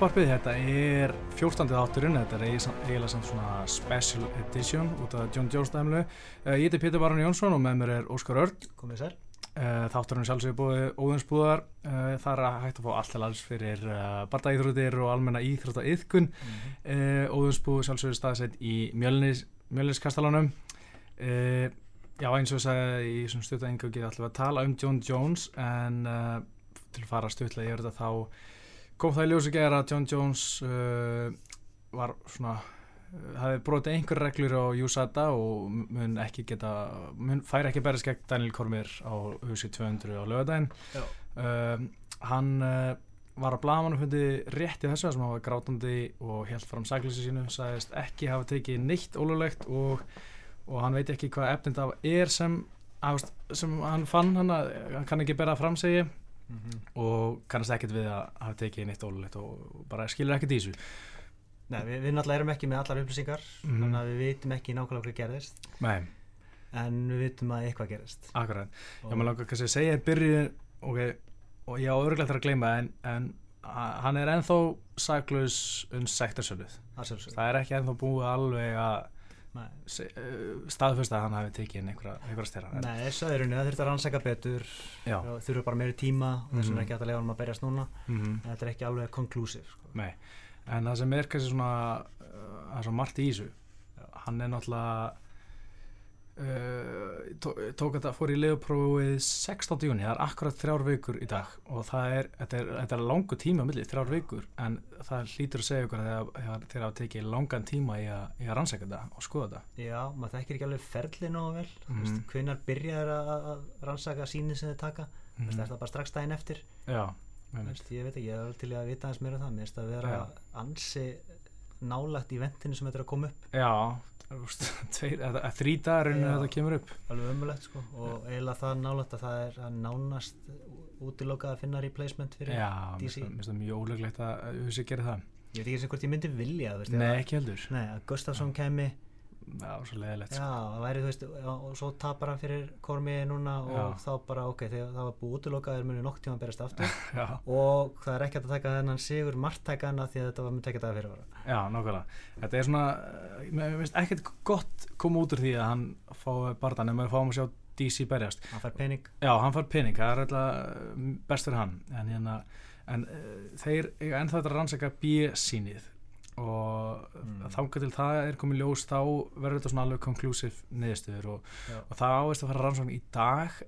Tapparpið, þetta er 14. þátturinn, þetta er eiginlega samt svona special edition út af John Jones dæmlu. Uh, ég heiti Pétur Baran Jónsson og með mér er Óskar Örd. Komið sæl. Uh, þátturinn sjálfsögur búið óðinsbúðar, uh, það er að hægt að fá alltaf alls fyrir bardaíþrótir og almenna íþróttaiðkun. Mm -hmm. Óðinsbúð sjálfsögur staðsett í Mjölniskastalanum. Já, eins og ég sagði í svona engöngið ætlum við að tala um John Jones en til að fara stutlega yfir þetta þá kom það í ljósi gera að John Jones uh, var svona uh, hafi brotið einhver reglur á USADA og mun ekki geta mun fær ekki berðis gegn Daniel Cormier á husi 200 á lögadaginn uh, hann uh, var að blaman og fundi rétt í þessu sem hann var grátandi og held fram sæklisi sínu, sagðist ekki hafa tekið neitt ólulegt og, og hann veit ekki hvað efnind af er sem, sem hann fann hann, hann kann ekki bera framsegi mm -hmm. og kannast ekkert við að hafa tekið neitt ólulegt og bara skilur ekkert í þessu Nei, við, við náttúrulega erum ekki með allar upplýsingar mm -hmm. þannig að við veitum ekki nákvæmlega hvað gerðist Nei. en við veitum að eitthvað gerðist Akkurat, já maður langar kannski að segja í byrjun okay, og ég á örglega þarf að gleyma en, en hann er enþá saglus um sektarsöluð það er ekki enþá búið alveg að staðfyrst að hann hafi tekið einhverja styrra Nei, þessu öðrunni, það þurft að rannsæka betur þurfu bara meiri tíma og þess vegna er ekki hægt að lega hann að berjast núna. Mm -hmm. þetta er ekki alveg konklusív sko. en það sem er kannski svona uh, það er svo margt í Ísu hann er náttúrulega Uh, tók þetta, fór í leðuprófið 16. júni, það er akkurat þrjár vikur í dag og það er, þetta er, þetta er langu tíma á milli, þrjár vikur, en það hlýtur að segja ykkur að þeir hafa tekið langan tíma í að, að rannsækja þetta og skoða þetta. Já, maður þekkir ekki alveg ferlið nógu vel, mm -hmm. hvenar byrjar að rannsækja síni sem þið taka, mm -hmm. er það bara strax daginn eftir? Já, Vist, ég veit ekki, ég er til að vita aðeins mér um það, mér finnst að vera Já. ansi nálagt í vendinu sem þetta er að koma upp. Já, þrý dagar en þetta kemur upp. Alveg umulett sko og eiginlega það nálægt að það er nánast útilokað að finna replacement fyrir já, DC Já, mér finnst það mjög óleglegt að þessi gerir það. Ég veit ekki eins og hvort ég myndi vilja Nei, ekki heldur. Nei, að Gustafsson kemi Já, svo leiðilegt Já, sko. það væri, þú veist, og svo tapar hann fyrir kormiði núna og Já. þá bara, ok, þegar það var búið útlokað er munið nokk tíma að berast aftur og það er ekkert að taka þennan sigur margtækana því að þetta var mjög tekjað að fyrir ára Já, nákvæmlega. Þetta er svona, eh, mér finnst ekkert gott koma út úr því að hann fái barðan en maður fáum að sjá DC berjast. Hann fær pening. Já, hann fær pening, það er alltaf best fyrir hann en, hérna, en uh, þeir, en það er að rannsaka B-sínið og mm. þángar til það er komið ljós þá verður þetta svona alveg konklusív neðstöður og, og það áveist að fara rannsókn í dag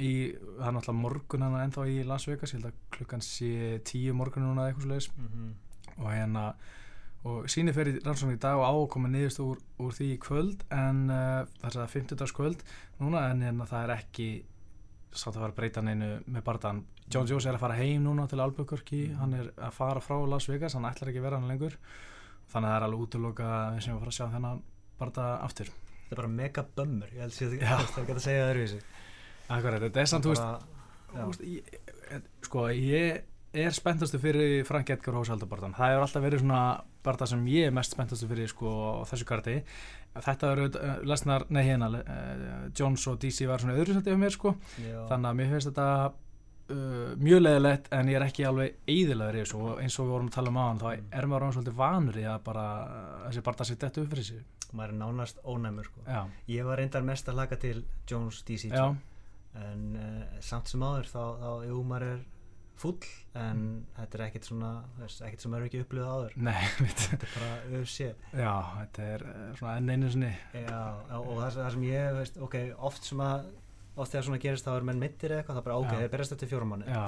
í, það er náttúrulega morgun hann ennþá í Las Vegas, ég held að klukkan sé tíu morgun núna eða eitthvað sluðis mm -hmm. og hérna og síni fer í rannsókn í dag og ákoma neðust úr, úr því kvöld en uh, það er það 50 dags kvöld núna en hérna það er ekki samt að fara að breyta neinu með barndan John Jones er að fara heim núna til Albuquerque, hann er að fara frá Las Vegas, hann ætlar ekki að vera hann lengur. Þannig að það er alveg útloka við sem við fara að sjá þennan bara aftur. Þetta er bara mega bömmur ég held að það geta að segja það öðruvísi. Akkurat, þetta er samt, þú veist ég, sko, ég er spenntastu fyrir Frank Edgar Hósaldabartan það hefur alltaf verið svona barta sem ég er mest spenntastu fyrir sko þessu karti. Þetta eru uh, lesnar, nei hérna uh, Jones og DC var svona öðru sætti af mér sko. Þannig að mér finnst þetta uh, mjög leðilegt en ég er ekki alveg eiðilegur í þessu. Og eins og við vorum að tala um aðan þá mm. er maður ráðan svolítið vanur í að bara þessi það sé dættu upp fyrir sig. Maður er nánast ónæmur sko. Já. ég var reyndar mest að laga til Jones DC en uh, samt sem áður þá, þá jú maður er full en mm. þetta er ekkert svona ekkert sem maður ekki upplöðið áður. Nei, þetta er bara öfsið Já, þetta er uh, svona enn einu sinni. Já, og það, það sem ég veist, ok, oft sem að oft þegar svona gerist þá er menn mittir eða eitthvað er bara ok, er berast eftir fjórum manni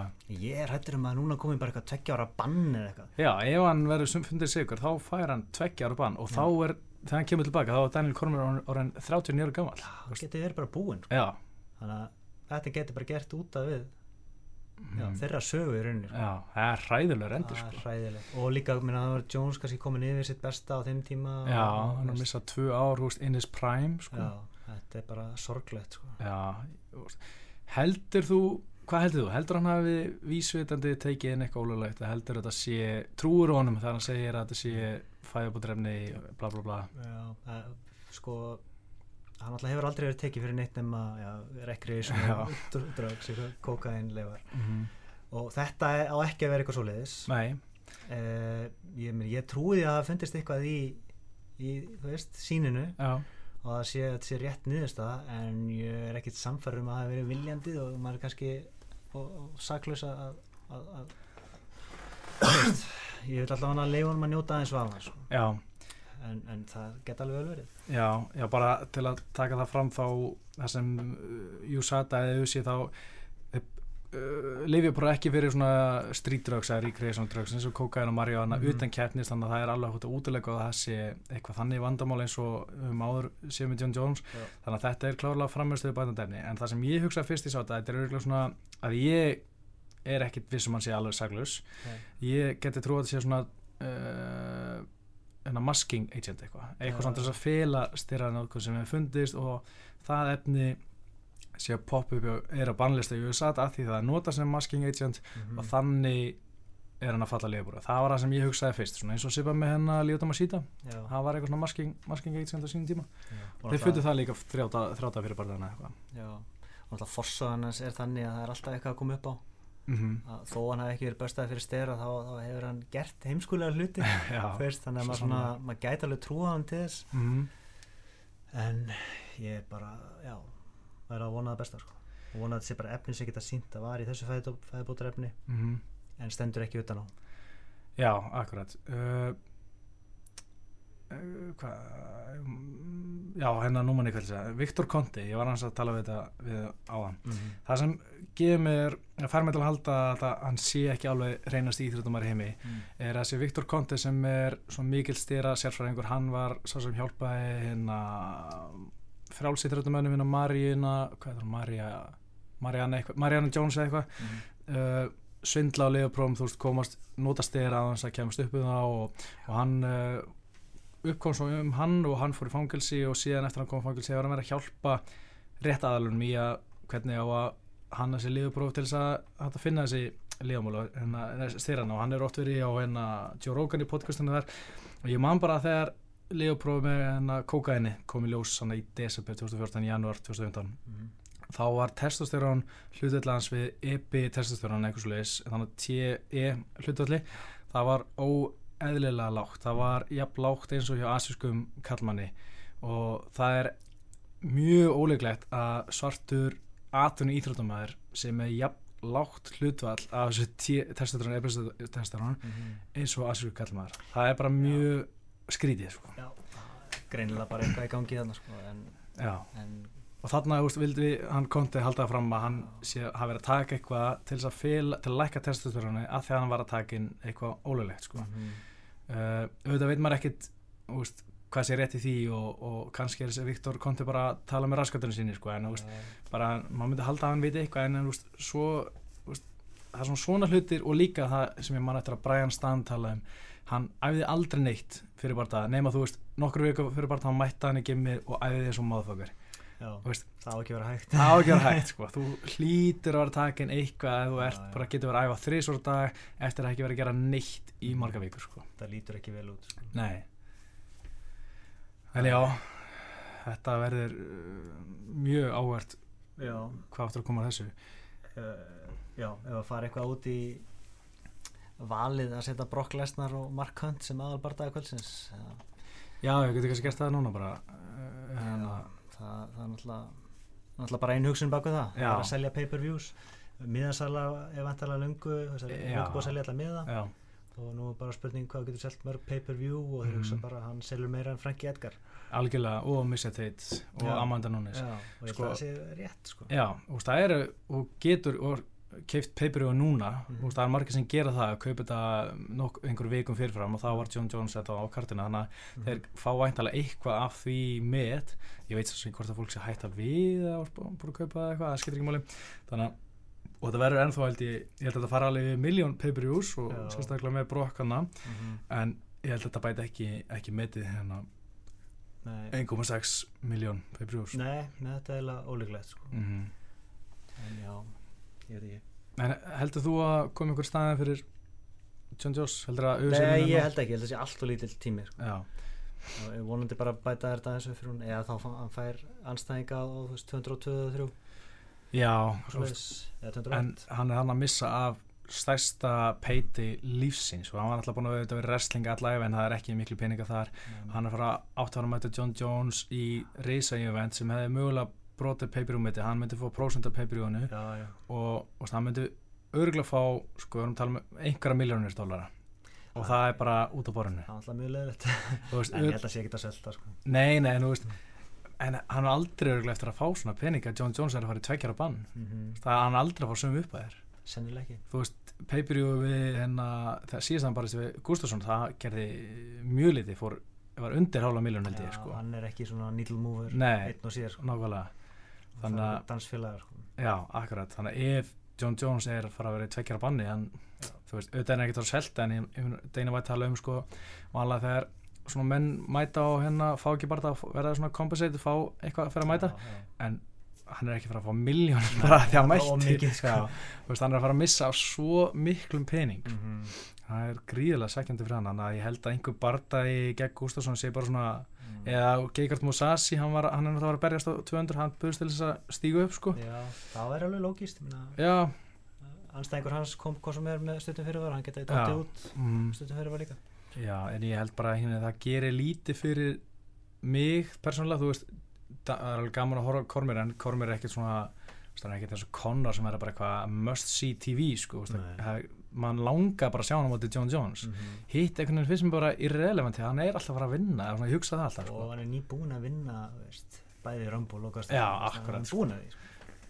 ég er hættur um að núna komið bara eitthvað tveggja ára bann eða eitthvað já, ef hann verður fundið sigur þá fær hann tveggja ára bann og já. þá er, þegar hann kemur tilbaka þá er Daniel Cormier orðin 39 ára gammal það getur verið bara búinn sko. þannig að þetta getur bara gert út af við já, mm. þeirra sögu í rauninni sko. já, það er hræðilega rendur sko. og líka, minna, það var Jones kannski komin yfir sitt besta á þeim tíma já, hann missað tvö ár húst in his prime sko. Þetta er bara sorglegt sko. já, heldur þú hvað heldur þú? Heldur hann hafi vísvitandi tekið inn eitthvað ólulegt heldur þetta sé, trúur honum þegar hann segir að þetta sé fæðabútrefni bla bla bla Já, að, sko hann alltaf hefur aldrei verið tekið fyrir neitt nema rekri, drögs, kokain, levar mm -hmm. og þetta á ekki að vera eitthvað svo leiðis uh, ég, ég trúi að það fundist eitthvað í, í veist, síninu Já. Og það sé, sé rétt niðurst en ég er ekkit samfærum að það hefur verið viljandi og maður er kannski og, og saklaus að, að, að veist, ég vil alltaf að leifa hann að njóta aðeins vafa sko. en, en það geta alveg vel verið já, já, bara til að taka það fram þá það sem Júsata eða Usi þá uh, lifið bara ekki fyrir svona streetdrugs eða drugs eins og kokain og marihuana mm -hmm. utan keppnist þannig að það er alveg hótt að útilega og það sé eitthvað þannig vandamál eins og um áður séum við John Jones. Já. þannig að þetta er klárlega framhersluðu bætandefni. En það sem ég hugsa fyrst í sáta þetta er auðvitað svona að ég er ekkit vissum hann sé alveg saglus ég geti trú að þetta sé svona uh, masking agent eitthvað. Eitthvað svona þess að fela styrraðan sem hefur fundist og það efni sé að og er að bannlista í USA að því það er nota sem masking agent mm -hmm. og þannig er hann að falla liðbúra. Það var það sem ég hugsaði fyrst svona eins og Sipa með hennar Líóta Masíta það var eitthvað svona masking, masking agent á sínum tíma þeir fyrir það líka þrjáta fyrir barðana eitthvað Já, og alltaf forsaðan er þannig að það er alltaf eitthvað að koma upp á mm -hmm. þó hann hafi ekki verið börstað fyrir stera þá, þá hefur hann gert heimskulega hluti fyrst, þannig að maður, svona, maður gæti alveg trúa hann til þess mm -hmm. en ég bara, já það er að vona það besta sko. og vona að þetta sé bara efnin sem geta sínt að var í þessu fæðbótarefni mm -hmm. en stendur ekki utan á Já, akkurat uh, uh, hvað um, já, hennar númann í kvælsa Viktor Konti, ég var hans að tala við þetta við á hann mm -hmm. það sem gefur mér, fær mér til að halda að hann sé ekki alveg reynast íþjóttumar heimi mm. er að sé Viktor Konti sem er svo mikil styrra sérfræðingur, hann var svo sem hjálpaði hérna frálsýttröndumönnum hérna Maríuna hvað er það, Maríja Marianne, Marianne Jones eða eitthvað mm -hmm. uh, svindla á liðaprófum þú veist komast, notast þér að hans að kemast upp um það og, og hann uh, uppkom svo um hann og hann fór í fangilsi og síðan eftir hann kom í fangilsi var hann verið að hjálpa rétt aðalunum í að hvernig á að hann þessi liðapróf til þess að, að finna þessi liðamólu hérna, styrran og hann er ótt verið á hérna Joe Rogan í podcastinu þar og ég man bara að þegar leoprófi með hennar kókaini kom í ljós í desember 2014, janúar 2015 mm þá var testosterón hlutallans við epi-testosterón eitthvað sluðis, þannig TE hlutalli, það var óeðlilega lágt, það var jafn lágt eins og hjá asískum kallmanni og það er mjög óleiklegt að svartur atunni íþróttamæður sem er jafn lágt hlutvall af þessu testosterón epi-testosterón mm -hmm. eins og asískum kallmann það er bara mjög ja skrítið sko. greinilega bara eitthvað í gangi þannig sko, en, en og þarna úst, vildi hann konti halda fram að hann sé að hafa verið að taka eitthvað til að, fela, til að læka testosteroni að því að hann var að taka inn eitthvað ólulegt sko. mm -hmm. uh, auðvitað veit maður ekkit úst, hvað sé rétt í því og, og kannski er þessi Viktor konti bara að tala með raskatunum sinni sko, en bara maður myndi halda að hann veit eitthvað en, en svo það er svona svona hlutir og líka það sem ég man eftir að Brian Stann tala um hann æfði aldrei neitt fyrir barndag nema þú veist, nokkru viku fyrir barndag hann mætti hann í gimmir og æfði því svona maðurfokkar það á ekki vera hægt. það á ekki vera hægt, sko, þú hlýtir að vera takin eitthvað að þú ert, bara getur verið að æfa þrísvara dag eftir að ekki verið að gera neitt í marga vikur, sko. Það lítur ekki vel út sko. nei. En já, þetta verður uh, mjög áhvert hvað áttur að koma að þessu. Uh, já, ef að fara eitthvað út í valið að setja Brock Lesnar og Mark Hunt sem aðal barndagi kvöldsins Já, ég geti kannski gert það núna bara Já, hérna. það, það er náttúrulega, náttúrulega bara einu hugsun baka það það er að selja pay-per-views miðasala er vantarlega lungu lungu búið að selja alltaf miða Já. og nú er bara spurning hvað getur selgt mörg pay-per-view og þeir hugsa mm. bara hann selur meira en Frankie Edgar Algjörlega, og Missa Tate og Já. Amanda Nunes Já, og sko, það sé rétt sko. Já, og það eru og getur og keift pay-per-view núna mm. veist, það er margir sem gera það að kaupa þetta einhverju vikum fyrirfram og þá var John Jones þetta á kartina þannig að mm. þeir fá væntalega eitthvað af því með ég veit svo sem hvort að fólk sé hægt að við að búin að kaupa eitthvað, það skilur ekki máli þannig að og þetta verður ennþá held ég ég held að þetta fara alveg miljón pay-per-views og Já. sérstaklega með brokkana mm -hmm. en ég held að þetta bæti ekki, ekki metið hérna 1,6 miljón pay-per-views Nei, nei, þetta er eiginlega ólíklegt sko. Ég veit ekki En heldur þú að koma ykkur staðin fyrir John Joss? Nei, ég held ekki, ég held að það sé allt og lítill tími sko. og vonandi bara að bæta þetta þessu fyrir hún, eða þá hann fær anstæðinga á 223 Já, veist, en hann er hann að missa af stærsta peiti lífsins og hann var alltaf búin að auðvitað verið wrestling allavega en það er ekki miklu peninga þar mm. hann er fara átt að fara að mæta John Jones í Risa event sem hefði mögulega brotið pay-per-view-meti, hann myndi fá prósent af pay-per-view-unu og, og það myndi örgulega fá, sko, við erum að tala um einhverja miljónir dólara og það er bara út á borðinu. Það er alltaf mjög leðilegt en ég held að sé ekki það selta sko. nei, nei, nú veist en hann er aldrei örgulega eftir að fá svona pening að John Jones er að fara í tveikjara bann. Mm -hmm. það er hann aldrei að fá sömu upp að þér sennileg ekki. Þú veist, pay-per-view við hennar, það síðast hann bara við Gustafsson, það gerði mjög liti fór, var undir hálfa miljón held ég sko. hann er ekki svona needle mover nei, nákvæmlega þannig að dansfélagar sko. já, akkurat, þannig að ef John Jones er að fara að vera í tveikjara banni en þú veist, auðvitað er ekki það selta en Deina vært að tala um sko vanlega þegar svona menn mæta og hérna fá ekki bara að verða svona compensate fá eitthvað að fyrir að mæta já, já. en hann er ekki að fara að fá miljón bara því að mætti sko. veist, hann er að fara að missa á svo miklum pening mm -hmm. það er gríðilega sækjandi fyrir hann þannig að ég held að einhver barndagi gegn Gustafsson sé bara svona. Eða Geikart Musashi, hann, var, hann er náttúrulega að berjast á 200, hann búist til þess að stígu upp sko. Já, það er alveg lógist anstæðingur hans kom hvað sem er með stundum fyrirvar hann geta eitthvað út mm. stundum fyrirvar líka. Já, en ég held bara að það gerir lítið fyrir mig persónulega, þú veist það er alveg gaman að horfa Kormir en Kormir er ekkert svona það er ekkert eins og Conor sem er bara must see TV sko, það, mann langar bara að sjá hann á móti John Jones. Mm -hmm. hitt einhvern veginn finnst mér bara irrelevant hann er alltaf að fara að vinna, ég hugsa það alltaf sko. og hann er nýbúin að vinna veist, bæði Römbul og Gustaf hann er búin að því sko.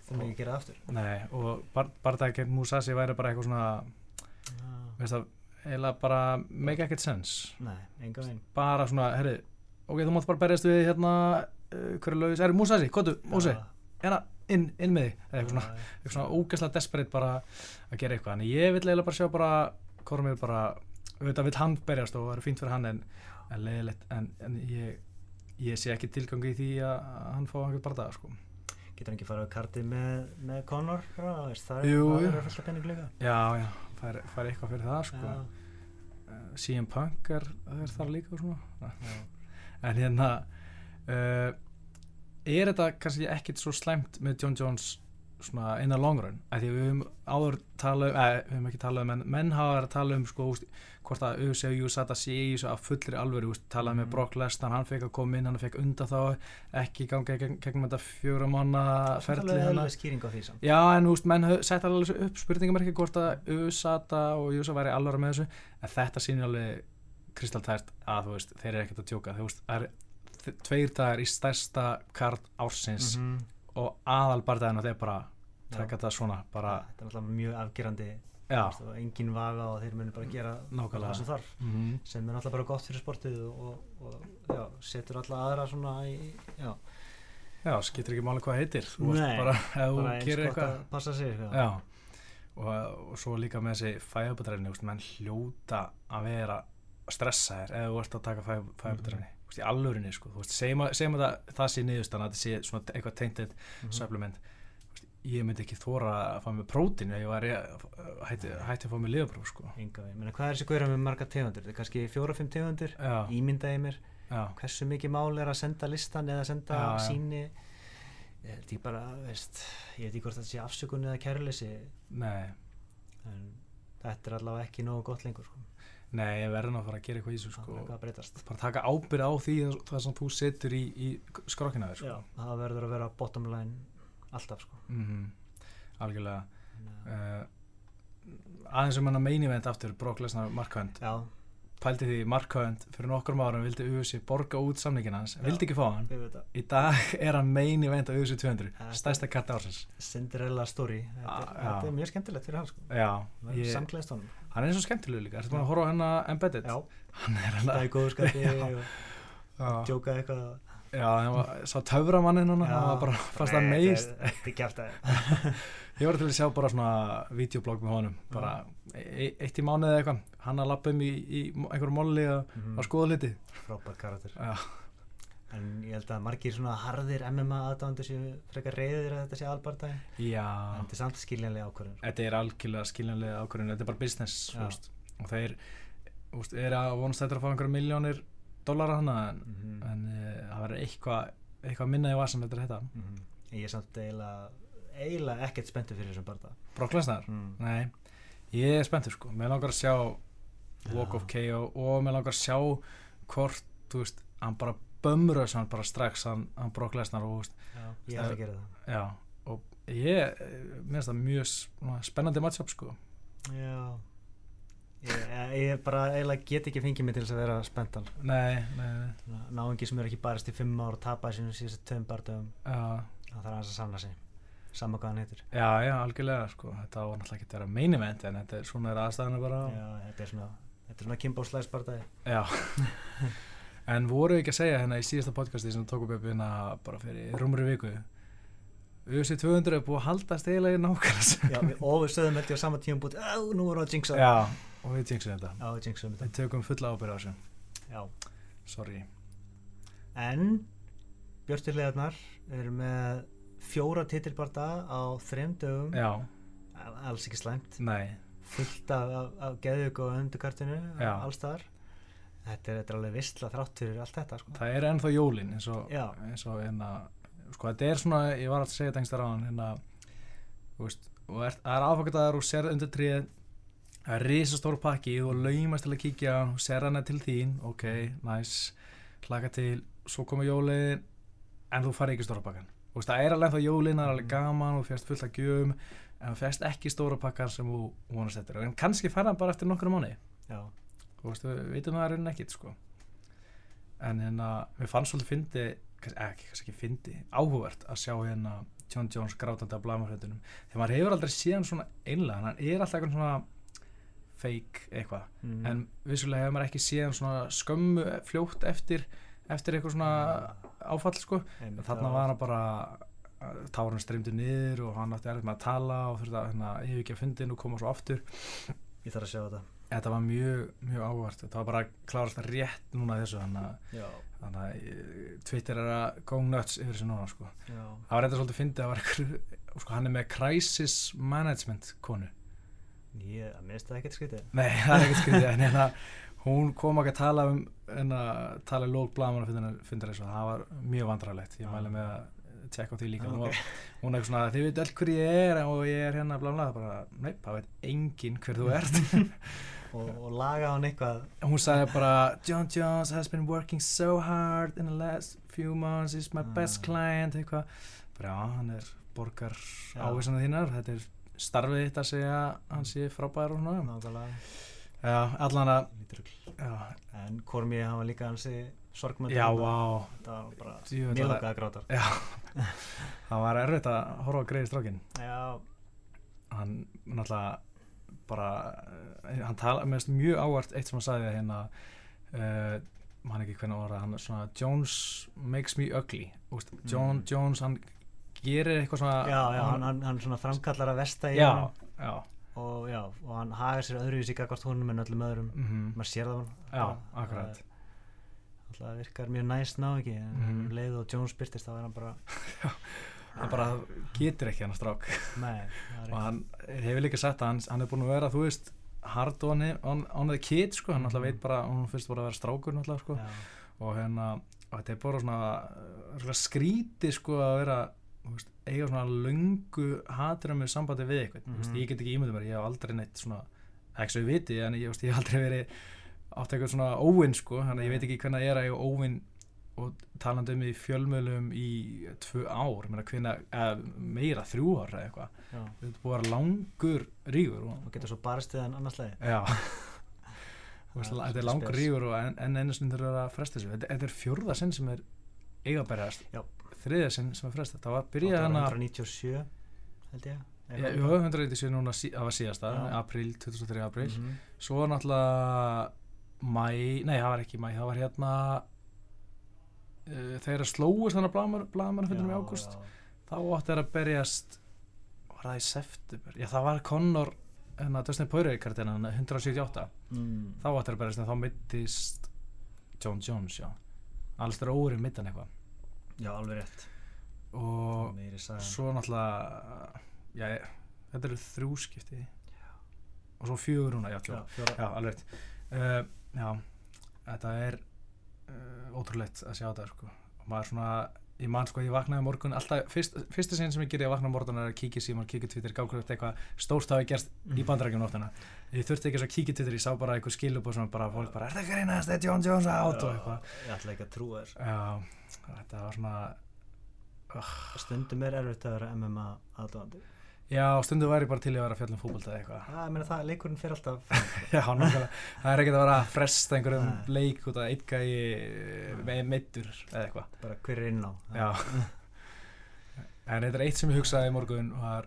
Þú mjög gera aftur. Nei, og bar, barndagi gegn Musashi væri bara eitthvað svona ah. veist það, eiginlega bara make ekkert sense. Nei, bara svona, herri, ok, þú mátt bara berjast við hérna, uh, hverju lögis, er Musashi, kvotu, Musi, hérna inn, inn með því, eitthvað svona, eitthvað svona ógeðslega desperate bara að gera eitthvað. En ég vil eiginlega bara sjá bara, Kormir bara auðvitað vil hann berjast og það er fínt fyrir hann en, en leiðilegt, en, en ég, ég sé ekki tilgangi í því að hann fá einhvern barndaga, sko. Getur hann ekki farið á karti með, með Conor? Það er alltaf penning líka. Já, já, það er eitthvað fyrir það sko. uh, CM Punk er, er þar líka en hérna uh, er þetta kannski ekkit svo slæmt með John Jones innan long run, af því við höfum áður talað, eða við höfum ekki talað um en menn hafa verið að tala um sko, hvort að UCU Júsata sé í þessu að fullri alveg talaði með mm. Brock Lesnar, hann fekk að koma inn hann fekk undan þá, ekki ganga gegn, gegnum þetta fjóra manna ferli er samt. Já, en úst, menn setja alveg upp spurningamerki hvort að Júsata og Júsa væri alveg með þessu, en þetta sýnir alveg kristaltært að veist, þeir eru ekkert að tjóka það er tveir dagar í stærsta kart ársins mm -hmm. og aðal barndagina þeir bara taka þetta svona bara ja, þetta er alltaf mjög afgerandi og engin vaga og þeir munu bara gera það sem þarf mm -hmm. sem er alltaf bara gott fyrir sportið og, og já, setur alltaf aðra svona í já, já skiptir ekki máli hvað heitir þú Nei, bara, bara eins gott að passa sig já. Og, og svo líka með þessi fæðabætræðinni menn hljóta að vera stressaðir eða þú ert að taka fæðabætræðinni mm -hmm. Í allurinni sko. segjum að það, það sé niðurstann að það sé eitthvað teintet mm -hmm. supplement ég myndi ekki þóra að fá mig prótin ef ég var hætti, hætti að fá mig liðapróf sko. hvað er þessi góðra með marga tegundir? þetta er kannski fjóra-fimm tegundir ímyndaði mér Já. hversu mikið mál er að senda listan eða senda Já, síni ég held ég bara veist, ég veit ekki hvort þetta sé afsökun eða kærleysi en þetta er allavega ekki nógu gott lengur sko. Nei, ég verði náttúrulega að gera eitthvað í þessu sko. bara taka ábyrð á því það sem þú setur í, í skrokkina þér sko. það verður að vera bottom line alltaf sko mm -hmm. algjörlega uh, aðeins um hann að meini vend aftur Brock Lesnar Markhönd pælti því Markhönd fyrir nokkur árum vildi USA borga út samningin hans. Vildi ekki fá hann. í dag er hann meini vend á USA 200 ja, stærsta katt ársins. Cinderella story. Þetta, ah, þetta er mjög skemmtilegt fyrir hann sko. Hann er svo skemmtileg líka, þetta er að horfa á hennar embedded? Já. hann er hann að góðu skatti og djóka eitthvað. Já, það var svo töframannin hann, það var bara fast að meist. Þetta er kæft að Ég var til að sjá bara svona videoblog með honum, bara e eitt í mánuði eða eitthvað, hann að lappa um í, í einhverju molli að mm -hmm. skoða liti. Frábært karakter. Já. En ég held að margir svona harðir MMA aðdándur séu frekar reyðir að þetta sé albartæg. Já. En þetta er samt skiljanlega ákvörðun. Þetta er algjörlega skiljanlega ákvörðun, þetta er bara business, þú veist. Og þeir, þú veist, er að vonast þetta að fá einhverju miljónir dólar hana en, mm -hmm. en uh, það verður eitthvað eitthva minnaði vasan þetta þetta mm -hmm. ég er samt eiginlega eiginlega ekkert spenntið fyrir þessum barnda Brock Lesnar? Mm. Nei, ég er spenntur sko, mér langar að sjá Walk of KO og mér langar að sjá hvort, þú veist, hann bara þess að hann bara strax hann, hann Brock Lesnar og já, ég ætla að gera það. Já, og ég minnst það mjög spennandi matchup sko. Já. Ég, ég bara eiginlega get ekki fengið mig til þess að vera spenntal nei, nei, nei. náðungi sem er ekki barist í fimm ár og tapa sínum síðust tveim barndöfum það þarf að samla sig saman hvað hann heitir. Já, já, algjörlega sko. Þetta var náttúrulega ekki að vera main event en þetta er svona er aðstæðana bara já, þetta er svona, svona barndagi já. En voru ekki að segja hérna í síðasta podcasti sem tókum upp hérna bara fyrir rúmri viku USA 200 er búið að haldast eiginlega í nákvæmst Já, við sögum þetta á sama tíum búið nú erum við að jinxa. Já, og við jinxum þetta. Já, við jinxum þetta. Við tökum fulla ábyrða á þessu. Já. Sorry. En Björnstyrlegarnar eru með fjóra titilbarta á þrem dögum. Já. Alls ekki slæmt. Nei. Fullt af, af, af geðug og undukartinu allstaðar Þetta er, þetta er alveg vissla þrátt fyrir allt þetta sko. Það er ennþá jólin eins og, eins og hérna sko þetta er svona, ég var alltaf að segja einhverstað á hann hérna, er, það er aðfokkataðar og sér undir tríð það er risastór pakki og laumast til að kíkja og sér hana til þín ok, nice, hlaka til svo koma jólin en þú fari ekki stóra pakkan og það er alveg ennþá jólin, það er alveg gaman og férst fullt að gjöfum en þú férst ekki stóra pakkar sem þú vonast eftir. En kannski fara bara eftir nokkru mánu þú veist, við veitum það að raunin ekkit sko. En hérna, við fannst svolítið fyndi ekki, kannski ekki fyndi, áhugavert að sjá hérna John Jones grátandi af blæmarhundunum þegar maður hefur aldrei síðan svona einlega, hann er alltaf eitthvað svona fake eitthvað, mm. en vissulega hefur maður ekki síðan svona skömmu fljótt eftir, eftir eitthvað svona áfall sko, þarna var hann bara tárun streymdi niður og hann átti erfitt með að tala og þurfti að hérna, hefur ekki að fundin og koma svo aftur. Ég þarf að sjá þetta. Þetta var mjög, mjög áhvert þetta var bara klárast að rétt núna þessu þannig að eh, Twitter er að go nuts yfir þessu núna sko. það var reynda svolítið að finna að sko, hann er með crisis management konu. Ég minnst það ekkert skritið Nei, það er ekkert skritið en hérna, hún kom ekki að tala um en að tala í lók blaman og finna þessu það var mjög vandræðilegt ég mæli með að tjekka á því líka. Okay. hún er svona, þið veit öll hver ég er og ég er hérna bla bla, bara, nei, það veit enginn hver þú ert. Og, og laga hann eitthvað. Hún sagði bara John Jones has been working so hard in the last few months. He's my ah. best client eitthvað. Bara já, hann er borgar ávísanu þínar. Þetta er starfið þitt að segja hann sé frábær og svona já, allan að en Kormi var líka hansi sorgmöndur já, wow. það var bara langaði grátar já, það var erfitt að horfa á greiði strákin já. Hann náttúrulega bara, eh, hann tala mjög ávart eitt sem hann sagði hérna uh, hann ekki hvernig orða hann svona Jones makes me ugly. Úst, John mm. Jones hann gerir eitthvað svona já, já, hann, hann, hann svona framkallar að vesta í já, já og já, og hann hagar sér öðruvísi gagvart húnum en öllum öðrum. Mm -hmm. maður sér það hann já, akkurat. það virkar mjög næst ná ekki? En mm -hmm. leið og Jones byrtist þá er hann bara hann bara getur ekki hann að strák. Nei, og hann hefur líka sagt að hann, hann er búin að vera þú veist hard on, on, on the kid sko, hann alltaf veit bara hann fyrst voru að vera strákur alltaf, sko. og hérna og þetta er bara svona, svona skríti sko að vera veist, eiga svona lungu hatrum með sambandi við eitthvað mm -hmm. ég get ekki ímyndið mér, ég hef aldrei neitt svona ekki svo ég viti en ég, veist, ég hef aldrei verið átt eitthvað svona óvinn sko þannig að ég veit ekki hvernig það er að ég er óvinn og talandi um því fjölmjölum í tvö ár, hvena, meira þrjú ár eða eitthvað. Þetta er búið að vera langur ríkur og getur svo barst eða annars leið já. Þetta er langur ríkur og en, en einu snund þurfa að fresta þessu. Þetta, þetta er fjörða sinn sem er eigabæriðast þriðja sinn sem er fresta það var byrjað hana 197 held ég Já, 197 núna það var síðasta, april, 2003 april mm -hmm. svo náttúrulega mæ, nei það var ekki mæ það var hérna uh, þegar slóist þannig að blagamannafundinum í ágúst þá átti það að berjast var það í september? Já það var Conor hérna Dustin Poirier kartina 178 mm. þá átti það að berjast en þá mittist John Jones já. Alls þeirra óri mittan eitthvað já alveg rétt. Og svo náttúrulega já þetta eru þrjúskipti. Og svo fjögur húnna já, já, já alveg rétt. Uh, já, þetta er uh, ótrúleitt að sjá þetta sko. og maður svona, ég man sko, ég vaknaði morgun alltaf, fyrst, fyrsta sen sem ég ger ég að vakna morgun er að kíkja síman, kíkja Twitter, gákur eitthvað stórt hafi gerst mm. í bandarækjum nóttuna ég þurfti ekki að kíkja Twitter, ég sá bara eitthvað skilub og svona bara fólk bara, er það ekki reynast, þetta er John Jones átt og eitthvað. ég ætla ekki að trúa þess já, þetta var svona uh. stundum er erfitt að vera MMA aðdóðandi Já, stundu væri bara til að vera fjallum eða eitthvað. Já, ég meina það, leikurinn fyrir alltaf. Já. Það er ekkert að vera að fresta einhverjum Nei. leik út af eitthvað í meittur eða eitthvað. Bara hver er inn á. En þetta er eitt sem ég hugsaði í morgun var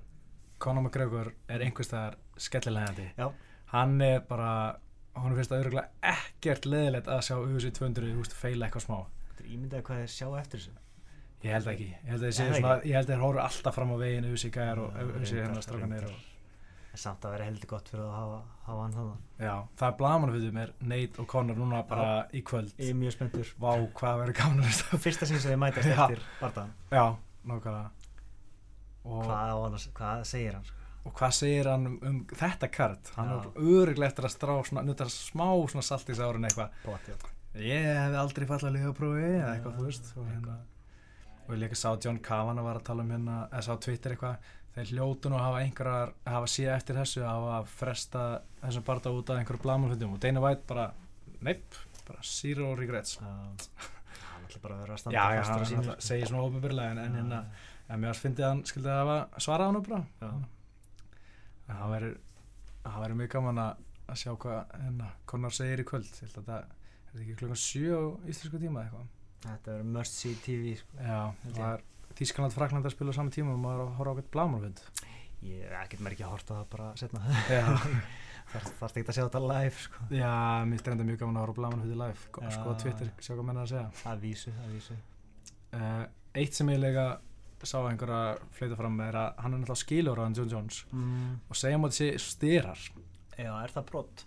Conor McGregor er einhverstaðar skellilegandi. Já. Hann er bara, hann finnst að auðvitað ekkert leðilegt að sjá UFC 200, þú veist, feila eitthvað smá. Þetta er ímyndað hvað þið sjá eftir þessu. Ég held ekki, ég held að þeir hóru alltaf fram á veginn auðvitað gæðar og auðvitað hérna strákanir. Samt að vera heldur gott fyrir að hafa, hafa hann þannig Já, það er blamanfjöðu með Nate og Conor núna bara Já, í kvöld. Ég er mjög spenntur. Vá, hvað verður gaman Fyrsta sín sem þið mætast eftir barndagan Já, nákvæmlega. Hvað, hvað segir hann? Og hvað segir hann um, um þetta kart? Hann er öruglega eftir að strá svona, smá svona salt í þessu árun eitthvað Ég hef aldrei fallað að liða prófi eða eitthvað, þú veist og hérna og ég líka sá John Kavan að vara að tala um hérna eða sá Twitter eitthvað þeir hljótu nú að hafa einhverjar að hafa síða eftir þessu að hafa fresta þessum barnda út af einhverju blamulhundum og Dana White bara neip, bara zero regrets. Hann ætla bara að vera að standa já, já, hann ætla að segja svona ofinbyrlega en, en hérna, en mér finnst hann skildið að hafa svarað hann upp bara það verður það verður mjög gaman að sjá hvað hérna Conor segir í kvöld þetta er ekki klukkan 7 á íslensku tíma eitthvað? Þetta er must see TV sko. Já, það er Þískland Frakland að spila á saman tíma og maður horfa á eitthvað blámarfund Ég ekkert mér ekki að horfa það bara setna Það þarfst ekki að sjá þetta live sko. Já, mér strendur mjög gaman að horfa á blámarfundi live sko. Á Twitter, sjá hvað menna að segja. Að vísu, að vísu. Uh, Eitt sem ég lega sá einhverja fleita fram er að hann er náttúrulega skilur á hann John Jones. Mm. og segja mútið sé styrar Já, er það brott?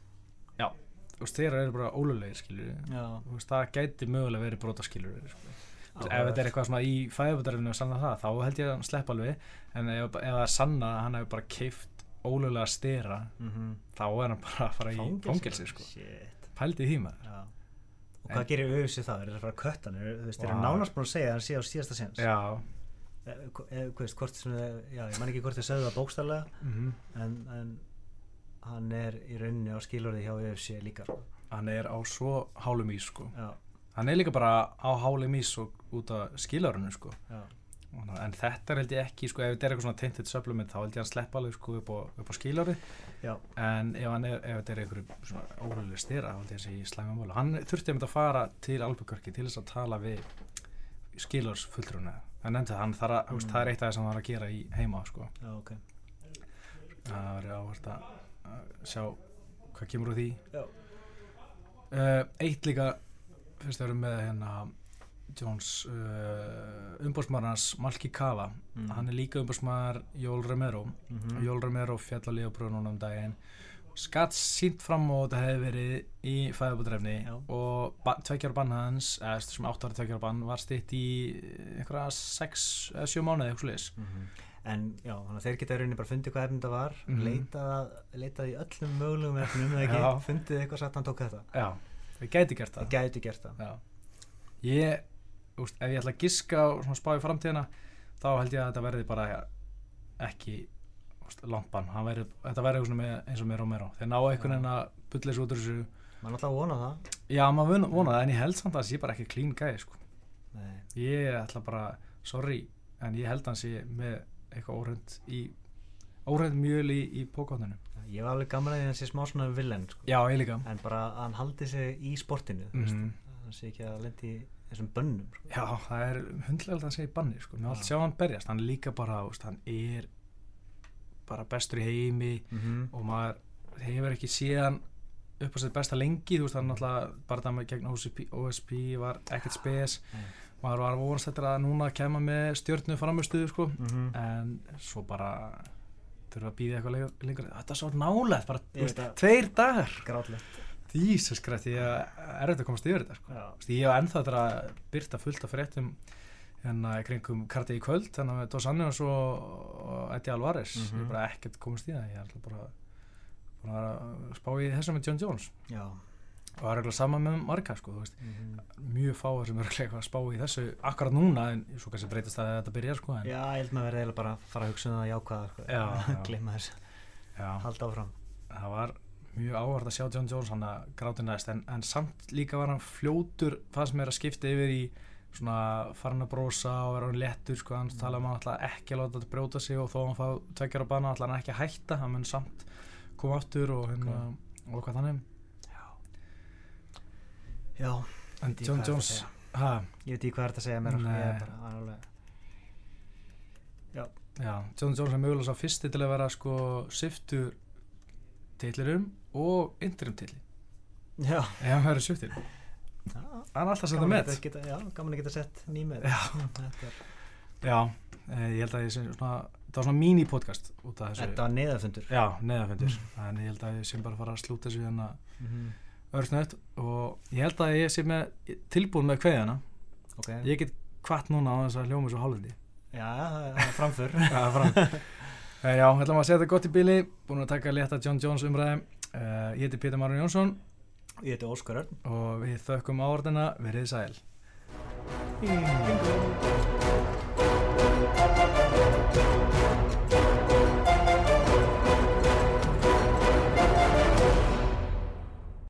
Já þeirra eru bara ólulegir skilur það gæti mögulega verið brota skilur sko. ef þetta er eitthvað svona í fæðabötarfinu og sanna það, þá held ég að hann slepp alveg en ef, það er sanna að hann hefur bara keift ólulega styrra mm -hmm. þá er hann bara að fara í fóngilsi sko. pældi í híma og hvað en, gerir auðvitað það? er það að fara að kötta hann? þú veist, það er nánast búin að segja að hann sé á síðasta séns já e, e, hvort, hvort, já, ég man ekki hvort þið sögðu það bókstallega mm -hmm. en, en hann er í rauninni á skilorði hjá UFC líka sko. hann er á svo hálum ís sko. hann er líka bara á hálum ís út af skilorðinu sko. en þetta er held ég ekki sko, ef þetta er eitthvað svona tinted supplement þá held ég að hann sleppa alveg sko, upp á, á skilorði en ef, er, ef þetta er eitthvað svona óhullu styrra þá held ég að það sé slæma mál hann þurfti að fara til Albuquerque til þess að tala við skilorðsfulltrúna en endur hann þar að, mm. það er eitt af það sem hann var að gera í heima sko. Já, okay. það er áherslu að sjá hvað kemur úr því. Uh, eitt líka fyrst að vera með hérna Jones uh, umbórsmarnars Malki Kava. Mm. hann er líka umbórsmar Jól Romero. Mm -hmm. Jól Romero fjall að liða brunum um daginn. Skatt sínt fram og þetta hefði verið í fæðabútrefni og tveikjar bann hans eða sem áttari tveikjar bann var stitt í einhverja 6-7 mánuði eitthvað slúðis mm -hmm en já, þannig að þeir geta rauninni bara fundið hvað efnum þetta var mm -hmm. leitað, leitað í öllum mögulegum efnum eða ekki, fundið eitthvað satt hann tók þetta. Já, þeir gæti gert það. Þeir gæti gert það. Já. ég, úst, ef ég ætla að giska og spá í framtíðina þá held ég að þetta verði bara ekki úst, langt bann verið, þetta verði eins og með Romero þeir ná einhvern veginn að bylla þessu út úr þessu. Maður alltaf vona það. Já, maður vona það, en ég held samt að það sé bara ekki klín gæði sko. ég ætla bara, sorry en ég held að það sé með eitthvað óhund í óhund mjöl í, í pókóttunum ég var alveg gaman að því að það sé smá svona villen sko. já, ég líka en bara að hann haldi sig í sportinu mm -hmm. hann sé ekki að lendi þessum bönnum sko. já, það er hundlega að segja banni sko. mér átt sjá hann berjast, hann líka bara veist, hann er bara bestur í heimi mm -hmm. og maður hefur ekki síðan upp á sér besta lengi, þú veist, hann alltaf bara það með gegn OSP, OSP var ekkert spes ja maður var vonast að núna kemja með stjórnu framistuðu sko. Mm -hmm. en svo bara þurfa að býða eitthvað lengur þetta er svo nálega, bara veist, tveir dagar. Dísus grætt ég er auðvitað að komast yfir þetta sko. ég hef ennþá þetta að byrta fullt af fréttum hérna kringum karti í kvöld þannig að Dos Anjos og Eddie Alvarez. Mm -hmm. ég er bara ekkert komast í það ég er bara, bara að spá í þessum með John Jones. Já og það er eiginlega sama með marga sko, mm -hmm. mjög fáar sem eru eitthvað að spá í þessu akkurat núna en svo kannski breytist að þetta byrjar sko, Já, ég held maður verið eiginlega bara að fara að hugsa um það jákvæða sko, glima þessu. Halda áfram. Það var mjög áhvert að sjá John Jones hann að gráti næst en, en samt líka var hann fljótur það sem er að skipta yfir í svona farin að brosa og vera hann lettur sko, hann mm. tala um hann alltaf ekki að láta þetta brjóta sig og þó hann fá tveggjara bana alltaf hann ekki að hætta, hann mun samt koma áttur og, hérna, okay. og hvað þannig Já, en John Jones ha? Ég veit ekki hvað er þetta að segja mér sko, er bara Já, Já John Jones er mögulega svo fyrsti til að vera sko siftur tillirum og interim tilli Já. Ef hann verður siftir Það er alltaf að setja með Já, gaman að geta sett nýmið Já, Já eh, ég held að ég sé svona það var svona mini-podcast Þetta var neðafundur Já, neðafundur, mm. en ég held að ég sem bara fara að slúta þessu hérna. Mm -hmm örsnögt og ég held að ég sé með tilbúin með kveðjana okay. ég get kvart núna á þess að hljóma svo hálfandi já, það er framför. Já, framför já, held að maður setja gott í bíli búin að taka leta John Jones umræði uh, eh, ég heiti Pítur Marun Jónsson. Ég heiti Óskar Örn. Og við þökkum áordina verið sæl. Í,